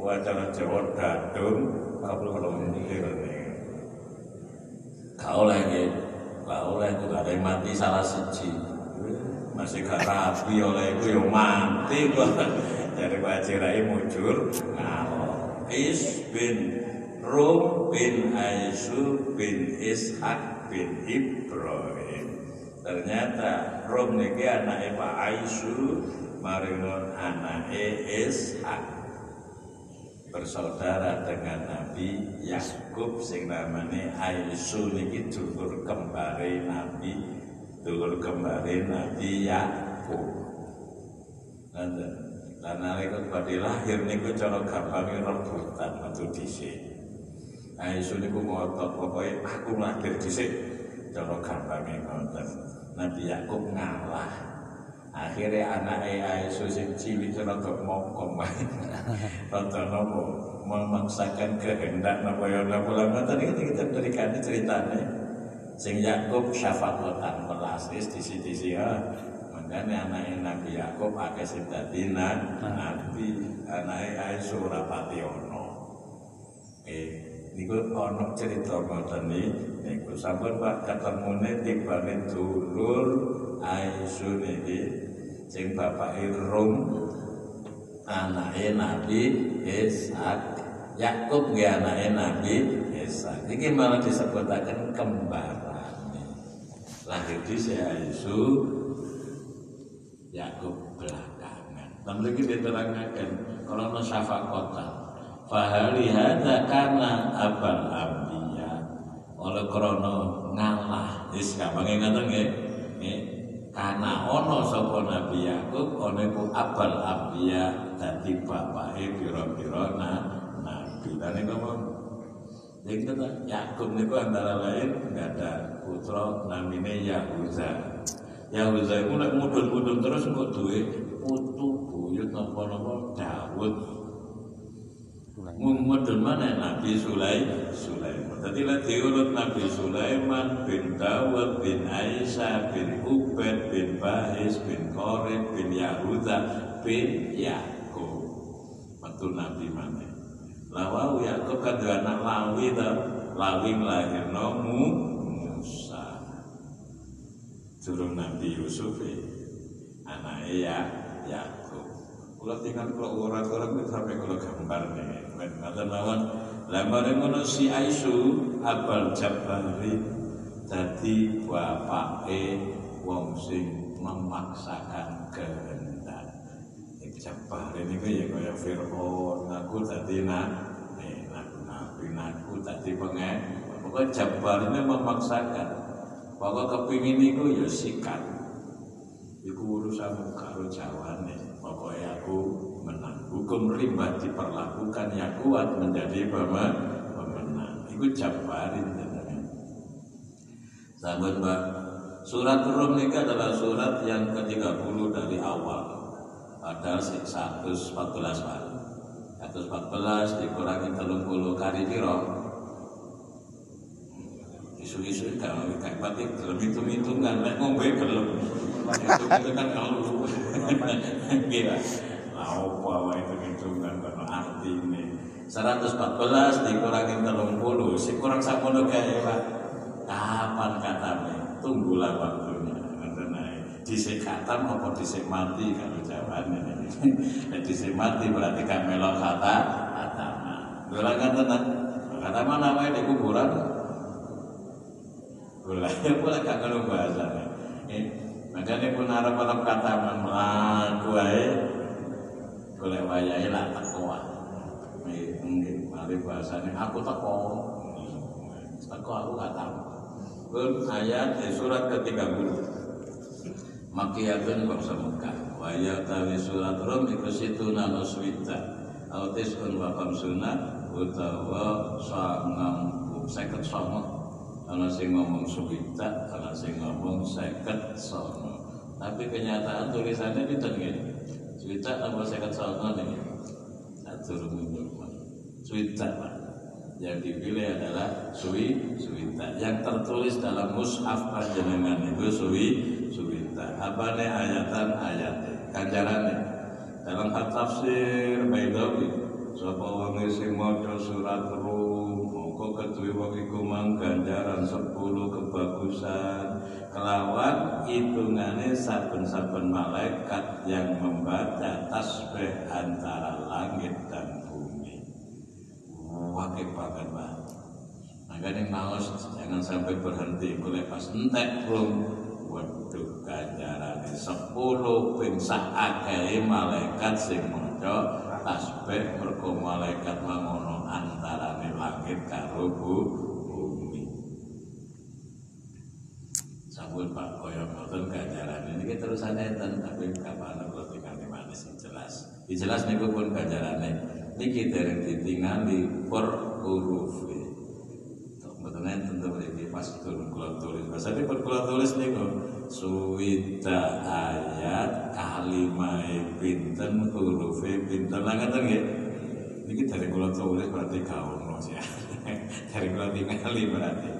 A: wacana Jawa dadung kabul kalau ini kau lagi kau lagi gak ada yang mati salah siji. Masih gak rapi oleh itu yang mati kok. Dari wajirai mujur ngalor. Is bin Rum bin Aisu bin Ishak bin Ibrahim. Ternyata Rum niki anaknya Pak Aisu maringon anaknya Ishak bersaudara dengan Nabi Yakub sing namanya Aisu niki dulur kembare Nabi dulur kembare Nabi Yakub. Nanti lan nalika badhe lahir niku cara gampange rebutan metu dhisik. Aisu niku ngotot pokoke aku lahir dhisik cara gampange ngoten Nabi Yakub ngalah akhirnya anak Aisyah sing cilik rada mokom rada nopo. Memaksakan kehendak napa ya napa lama tadi kita berikan ceritanya. Sing Yakub syafaqatan melasis di sisi sisi ya. Makanya anak Nabi Yakub akeh sing dadi nabi. Anak Aisyah ora pati ono eh niku ono cerita ngoten niku sampun Pak ketemune tibane dulur Aisyah niki sing bapake Rum anake Nabi Ishak. Yakub nggih anake Nabi Ishak. Iki malah disebutaken kembarane. Lahir di Aisu Yakub belakangan. Dan mriki diterangkan kalau no syafaqatan fahali hadza kana abal ambiya. Oleh krono ngalah. Wis gampang ngaten nggih karena ono sapa Nabi Yakub ono iku abal abiya dadi bapake pira-pira nabi. Dan niku Jadi kata Yakub niku antara lain nggak ada putra namanya Yahuza. Yahuza itu nak mudun-mudun terus kok duwe putu buyut napa-napa Daud Mudun mana? Nabi Sulaiman. Sulaiman. Tadi lah diurut Nabi Sulaiman bin Dawud bin Aisyah bin Ubed bin Bahis bin Korib bin Yahuda bin Yakub Waktu Nabi mana? Lawau Yakub kan anak Lawi tau Lawi melahir nomu Musa. Turun Nabi Yusuf Anaknya ya Yakub kalau tinggal kalau orang-orang itu sampai kalau gambar nih Kata mawon Lamare ngono si Aisu Abal Jabari. Jadi bapake wong sing memaksakan kehendak. Jabar ini ya kaya Fir'aun. Aku tadi nak Nabi naku tadi pengen Pokoknya Jabar ini memaksakan. Pokoknya kepingin itu ya sikat. Iku urusan karo jawane. Pokoknya aku. Hukum rimba diperlakukan yang kuat menjadi pemenang. Itu jabarin Sahabat Mbak, surat Rum ini adalah surat yang ke-30 dari awal. Padahal 114 Pak. 114 dikurangi 30 kali piro. Isu-isu kalau kayak pati belum hitung-hitungan, nek ngombe belum. Itu kan kalau Gila apa wae hitungan kono artine? 114 dikurangi 30 si kurang samono kae Pak. Kapan katanya tunggulah waktunya ngoten ae. Dhisik katam apa dhisik mati kalau jawabannya dhisik mati berarti kan melok kata Dolan ngoten kata mana wae di kuburan? Boleh, boleh gak ngono bahasane. Eh, makanya pun harap-harap kata melaku ae golek wayahe lah teko mungkin mari bahasane aku teko. Teko aku gak tahu. Pun ayat di surat ke-30. Makiyatun bangsa Mekah Wa tawi surat Rum iku nano swita Autis un wa kamsuna Utawa sangang seket songo Ana sing ngomong swita Ana sing ngomong seket songo Tapi kenyataan tulisannya gini Juta nomor saya songo nih. turun mundur Suwita Pak. Yang dipilih adalah Suwi Suwita yang tertulis dalam mushaf panjenengan itu Suwi Suwita apa nih ayatan ayatnya kanjarannya dalam hal tafsir Baidawi sapa wong sing maca surat Rum? Mongko ketuwi wong mang ganjaran 10 kebagusan kelawan hitungane saben-saben malaikat yang membaca tasbih antara langit dan bumi. Wakil banget pak makanya maus jangan sampai berhenti. Boleh pas entek belum waduh ganjaran sepuluh ping akeh malaikat sing maca tasbih. Mergo malaikat antarane langit karo bumi sampun Pak koyo ngoten ganjaran ini terusan enten tapi kapan kula tinggal manis jelas jelas niku pun ganjarane niki dereng ditingali per huruf Betul tentu mriki pas turun kula tulis. Masane per kula tulis niku suwita ayat kalimahe pinten hurufe pinten lah ngoten nggih. Niki dari kula tulis berarti kaono ya. dari kula tingali berarti.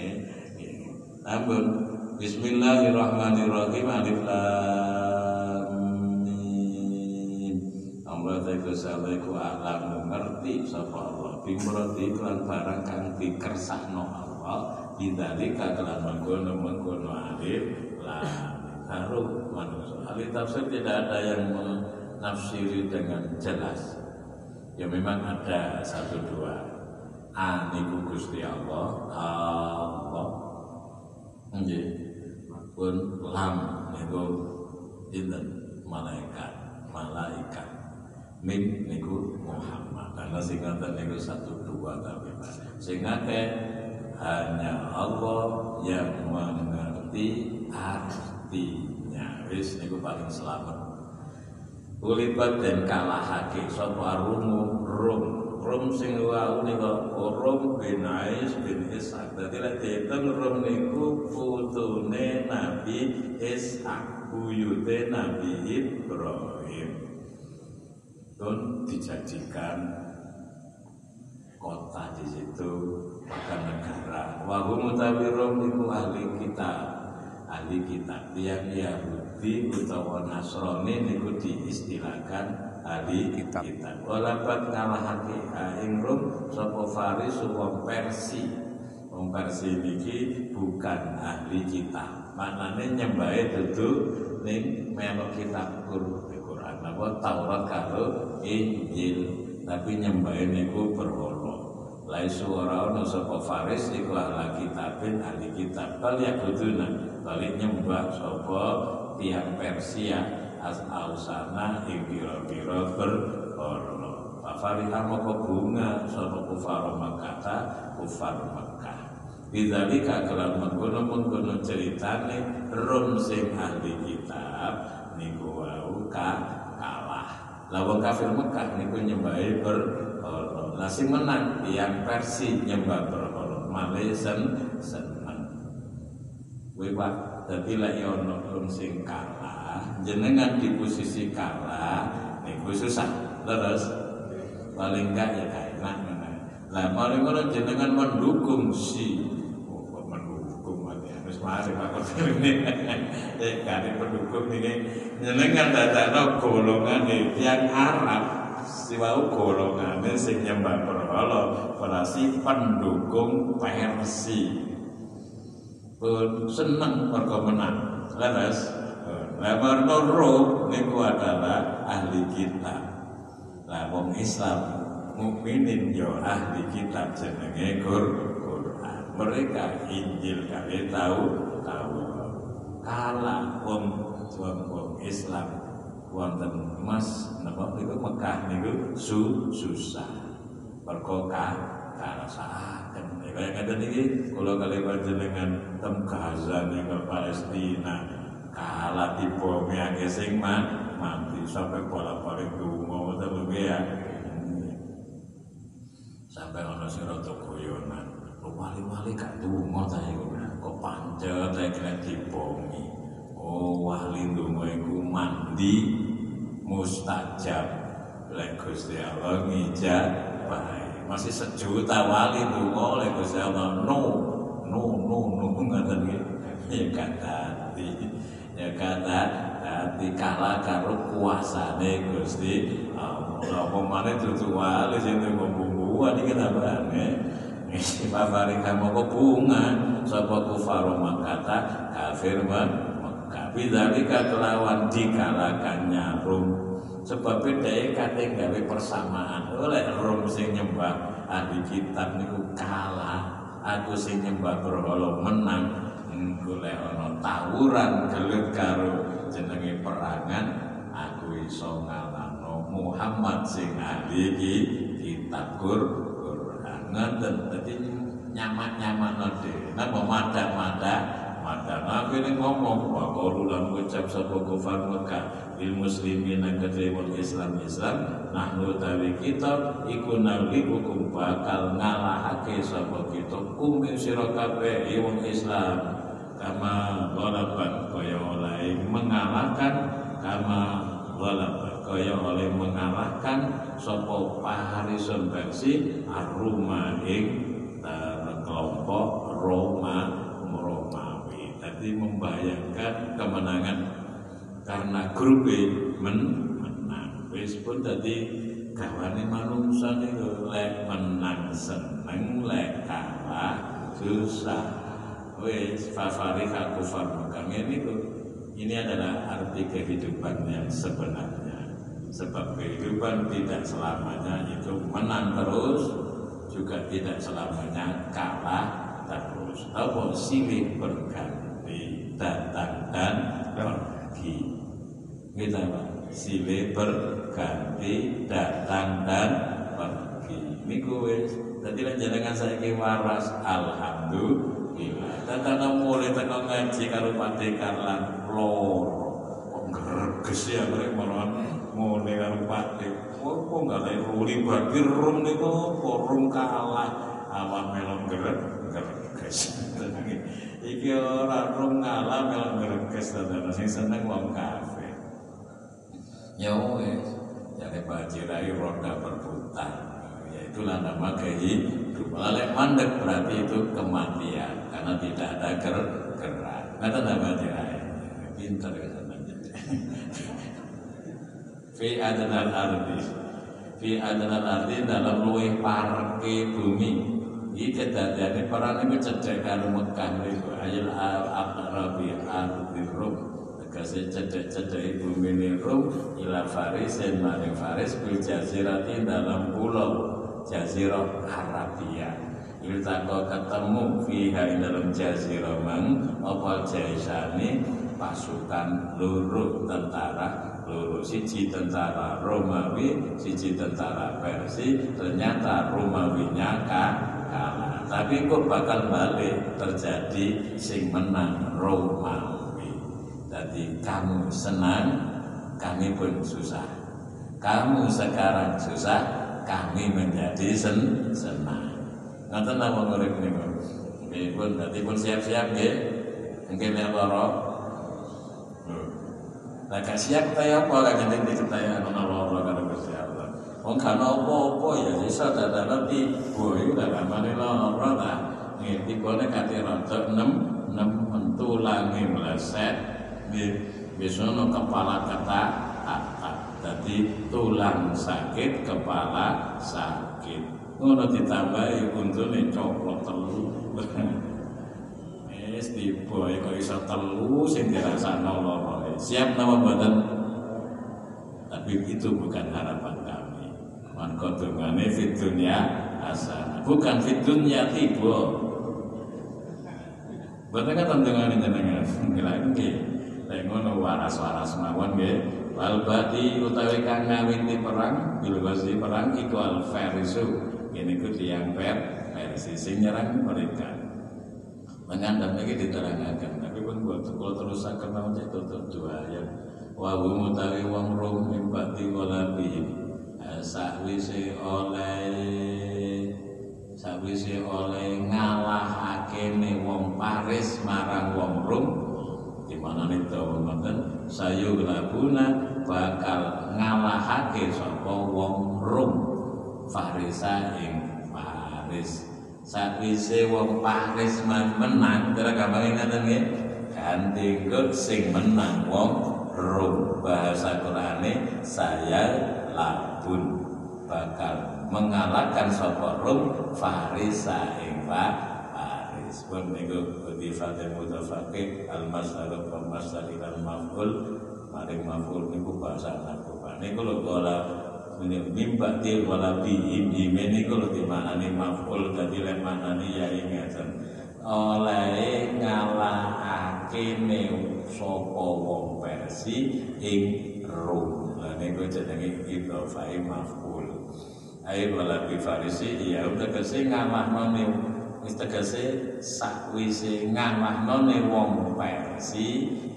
A: Eh, Ampun. Bismillahirrahmanirrahim. Alif lam mim. Allah Ta'ala salaiku alam mengerti sapa Allah bimroti kelan barang kang dikersakno Allah. Bidzalika kelan mengkono-mengkono alif lam taruh manusia ahli tafsir tidak ada yang menafsiri dengan jelas. Ya memang ada satu dua. Aniku Gusti Allah. Allah. Nggih pun lam niku dinten malaikat malaikat. Mim niku Muhammad. Karena sing ngoten niku satu dua tapi sing hanya Allah yang mengerti artinya. Wis niku paling selamat. Ulibat dan kalahake sapa rumu rum rum sing wau nika rum bin Ais bin Ishaq dadi lek diitung rum niku putune Nabi Ishaq buyute Nabi Ibrahim. Dan dijadikan kota di situ bahkan negara. Wahum utawirum itu ahli kita ahli kita tiap Yahudi utawa Nasrani niku diistilahkan ahli kitab. Walabat ngalahake ing Rum sapa Faris wong Persi. Wong Persi niki bukan ahli kita maknane nyembahe dudu ning melok kitab Quran apa Taurat karo Injil. Tapi nyembahin niku berhala. Lai suara ono sapa Faris iku ahli kitabin ahli kitab. Bal ya kuduna balik nyembah sapa tiang Persia as ausana ing pira-pira berhala Fafariha moko bunga sapa kufar Makkah kufar Makkah Bidzalika kelan mengkono-mengkono ceritane rum sing ahli kitab niku wau ka Lawang kafir Mekah niku nyembahi berhala. Lah sing menang yang Persi nyembah berhala. Malih sen seneng. Kuwi Pak, dadi lek kalah, jenengan di posisi kalah niku susah. Terus paling enggak ya enak Lah paling ngono jenengan mendukung si mari Pak Kodir ini. Eh kali pendukung ini. Jenengan dadakno golongan yang Arab siwau golongan sing nyembah berhala berarti pendukung Persi pun seneng mergo menang. Leres lah marno Rom niku adalah ahli kitab. Lah wong Islam mukminin yo ahli kitab jenenge Quran. Mereka Injil kami tahu tahu. Kalah wong wong wong Islam. Wonten Mas napa niku? Mekah niku su susah. Mergo karasaken. Kaya ngaten iki kula kali panjenengan tem Gaza ning Palestina kalah dibomi akeh sing mati sampai bolak-balik donga tapi ya? Sampai ana sing rada goyonan. Wali-wali gak dungo ta iku kok pancet ta kena dibomi oh wali dungo iku mandi mustajab. Lek Gusti Allah ngijak bae. Masih sejuta wali donga lek Gusti Allah. No no no no ngoten ya kata ya kata hati kalah karo kuasane Gusti Allah. Apa maneh dudu wali sing bumbuan iki tambahane Mafari kamu kok bunga. Sapa kufaro makata kafir Mekah. Bidzalika kelawan dikalakannya Rum. Sebab beda kate gawe persamaan. Oleh Rum sing nyembah ahli kitab niku kalah. Aku sing nyembah menang Golek ana tawuran gelut karo jenenge perangan aku iso ngalahno Muhammad sing ahli kitab Qur'an. Ngeten dadi nyaman-nyaman dhewe napa madak-madak madak. Nabi ini ngomong wa qalu lan ngucap sapa kufar Mekah lil muslimin kedhe wong Islam Islam nahnu tawi kita iku nalikum bakal ngalahake sapa kita. Kum sira kabeh wong Islam kama walaban kaya oleh mengalahkan kama walaban kaya oleh mengalahkan sapa Paharisun versi Aruma ing kelompok Roma Romawi. Tadi membayangkan kemenangan karena grup men menang. Wis pun tadi kawane manungsa niku lek menang seneng lek kalah susah. Wis fafarika kufar Mekah ini ini adalah arti kehidupan yang sebenarnya. Sebab kehidupan tidak selamanya itu menang terus juga tidak selamanya kalah terus. Apa? Silih berganti datang dan pergi. Kita gitu, Pak. Silih berganti datang dan pergi. Ini wis tadi jenengan saya waras. Alhamdulillah datang mulai tekan ngaji karo Pak Karlan loro. Kok greges ya mereka ngene karo pati opo enggak lek ruli bagi rum niku? Apa rum kalah? Awak melon geret greges. Iki ora rum ngalah melon greges tenan sing seneng wong kafe ya jadi bajirai roda berputar itulah nama kehidupan lek mandek berarti itu kematian karena tidak ada ger gerak kata nama bajirai pintar ya fi adnal ardi. Fi adnal ardi dalam luwih parke bumi. Iki kedadiane para niku cedhek karo Mekah niku. Ayil aqrabi ardi rum. Tegese cedhek-cedhek bumi ni rum ila faris dan maring faris bil jazirati dalam pulau jazirah Arabia. Iltako ketemu fiha dalam jazirah mang apa jaisani pasukan luruh tentara loro siji tentara Romawi siji tentara Persia ternyata Romawinya kalah. Tapi kok bakal balik terjadi sing menang Romawi? Jadi kamu senang kami pun susah. Kamu sekarang susah kami menjadi sen senang. Ngoten napa ngurip niku? Nggih pun dadi pun siap-siap nggih. Nggih lara Nah siap kaya apa? Kan jadi diketahui anak Allah karena Gusti Allah. Wong kan apa-apa ya iso dadane tiba. Iku dak gamane lara ta. Nggih tibane kate rada 6 6 mentulange meleset. Nggih biasanya kepala kata jadi tulang sakit kepala sakit. Ngono ditambahi untune coplok telu. Wis tiba kok iso telu sing dirasakno lara siap nama badan tapi itu bukan harapan kami. Man kodongane fit dunya asana. Bukan fit dunya tiba. Betul kan ini jenengan. Nggih lek ngono waras-waras mawon nggih wal badi utawi kang ngawiti perang bil perang iku al farisu. Ini ku tiang per versi sing nyerang mereka. Mengandam lagi diterangkan tapi pun buat kalau terus akan mau tutup dua ayat wa mutawi wong rum walabi eh, sakwise oleh sakwise oleh ngalahake ne wong Paris marang wong Rum di mana tahu ngoten sayu labuna bakal ngalahake sapa wong Rum Farisa ing Paris. Sakwise wong Paris menang kira gampang ngaten nggih. Ganti sing menang wong Rum. Bahasa Qurane saya labun. Bakal mengalahkan sapa Rum Farisa ing Paris. Pun niku di Fatih Mutafaqih al-masal wa al maf'ul maring maf'ul niku bahasa Arab niku lho kala mimba til wala bihim ime niku lho dimaknani maf'ul dadi lek maknani ya ingatan oleh ngalahake sapa wong Persi ing Rum. Lah niku jenenge idhofai maf'ul. Ai wala bi farisi ya udah kese ngalahno wis tegese sakwise ngalahno wong Persi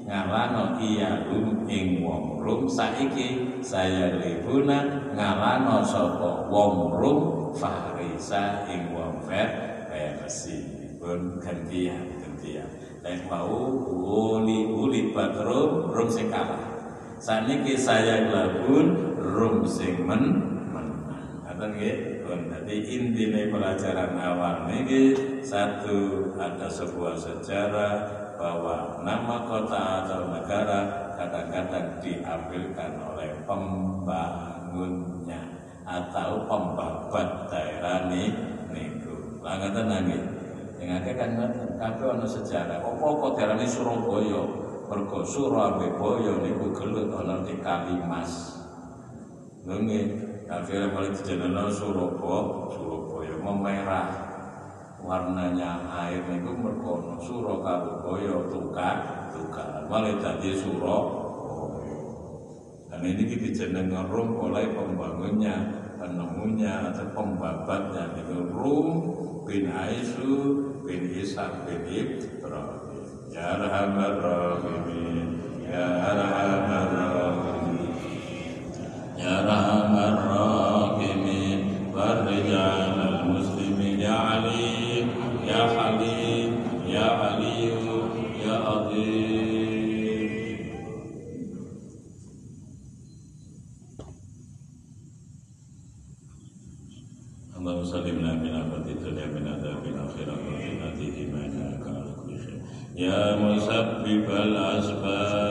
A: ngalahno iya rum ing wong Rum. Saiki saya libuna ngalahno sapa wong Rum? Farisa ing wong Persi pun gantian gantian. Lek mau uli uli patrum rum sing kalah. Saniki saya labun rum sing men menang. Ngoten nggih? Pun dadi intine pelajaran awal niki satu ada sebuah sejarah bahwa nama kota atau negara kadang-kadang diambilkan oleh pembangunnya atau pembabat daerah nih niku. Lah ngoten nggih. Yang ada kan kabeh ana sejarah. Apa-apa diarani Surabaya? Mergo Surabaya niku gelut ana di Kalimas. Lho nggih, akhirnya mulai dijenengan Surabaya, Surabaya memerah warnanya air niku mergo ana Surabaya tukar tukar malah dadi Surabaya. Dan ini dijenengan Rom oleh pembangunnya, penemunya atau pembabatnya. Niku Rom bin Aisu bin Ishaq bin Ibrahim. Ya Rahman Rahimin. Ya Rahman Rahimin. Ya Rahman Rahimin. Warrijal al-Muslimin. Ya Ali Ya Halim Ya Aliyu Ya Azim اللهم سلمنا من آفة الدنيا من عذاب الآخرة وقنا إيمانك على كل شيء يا مسبب الأسباب.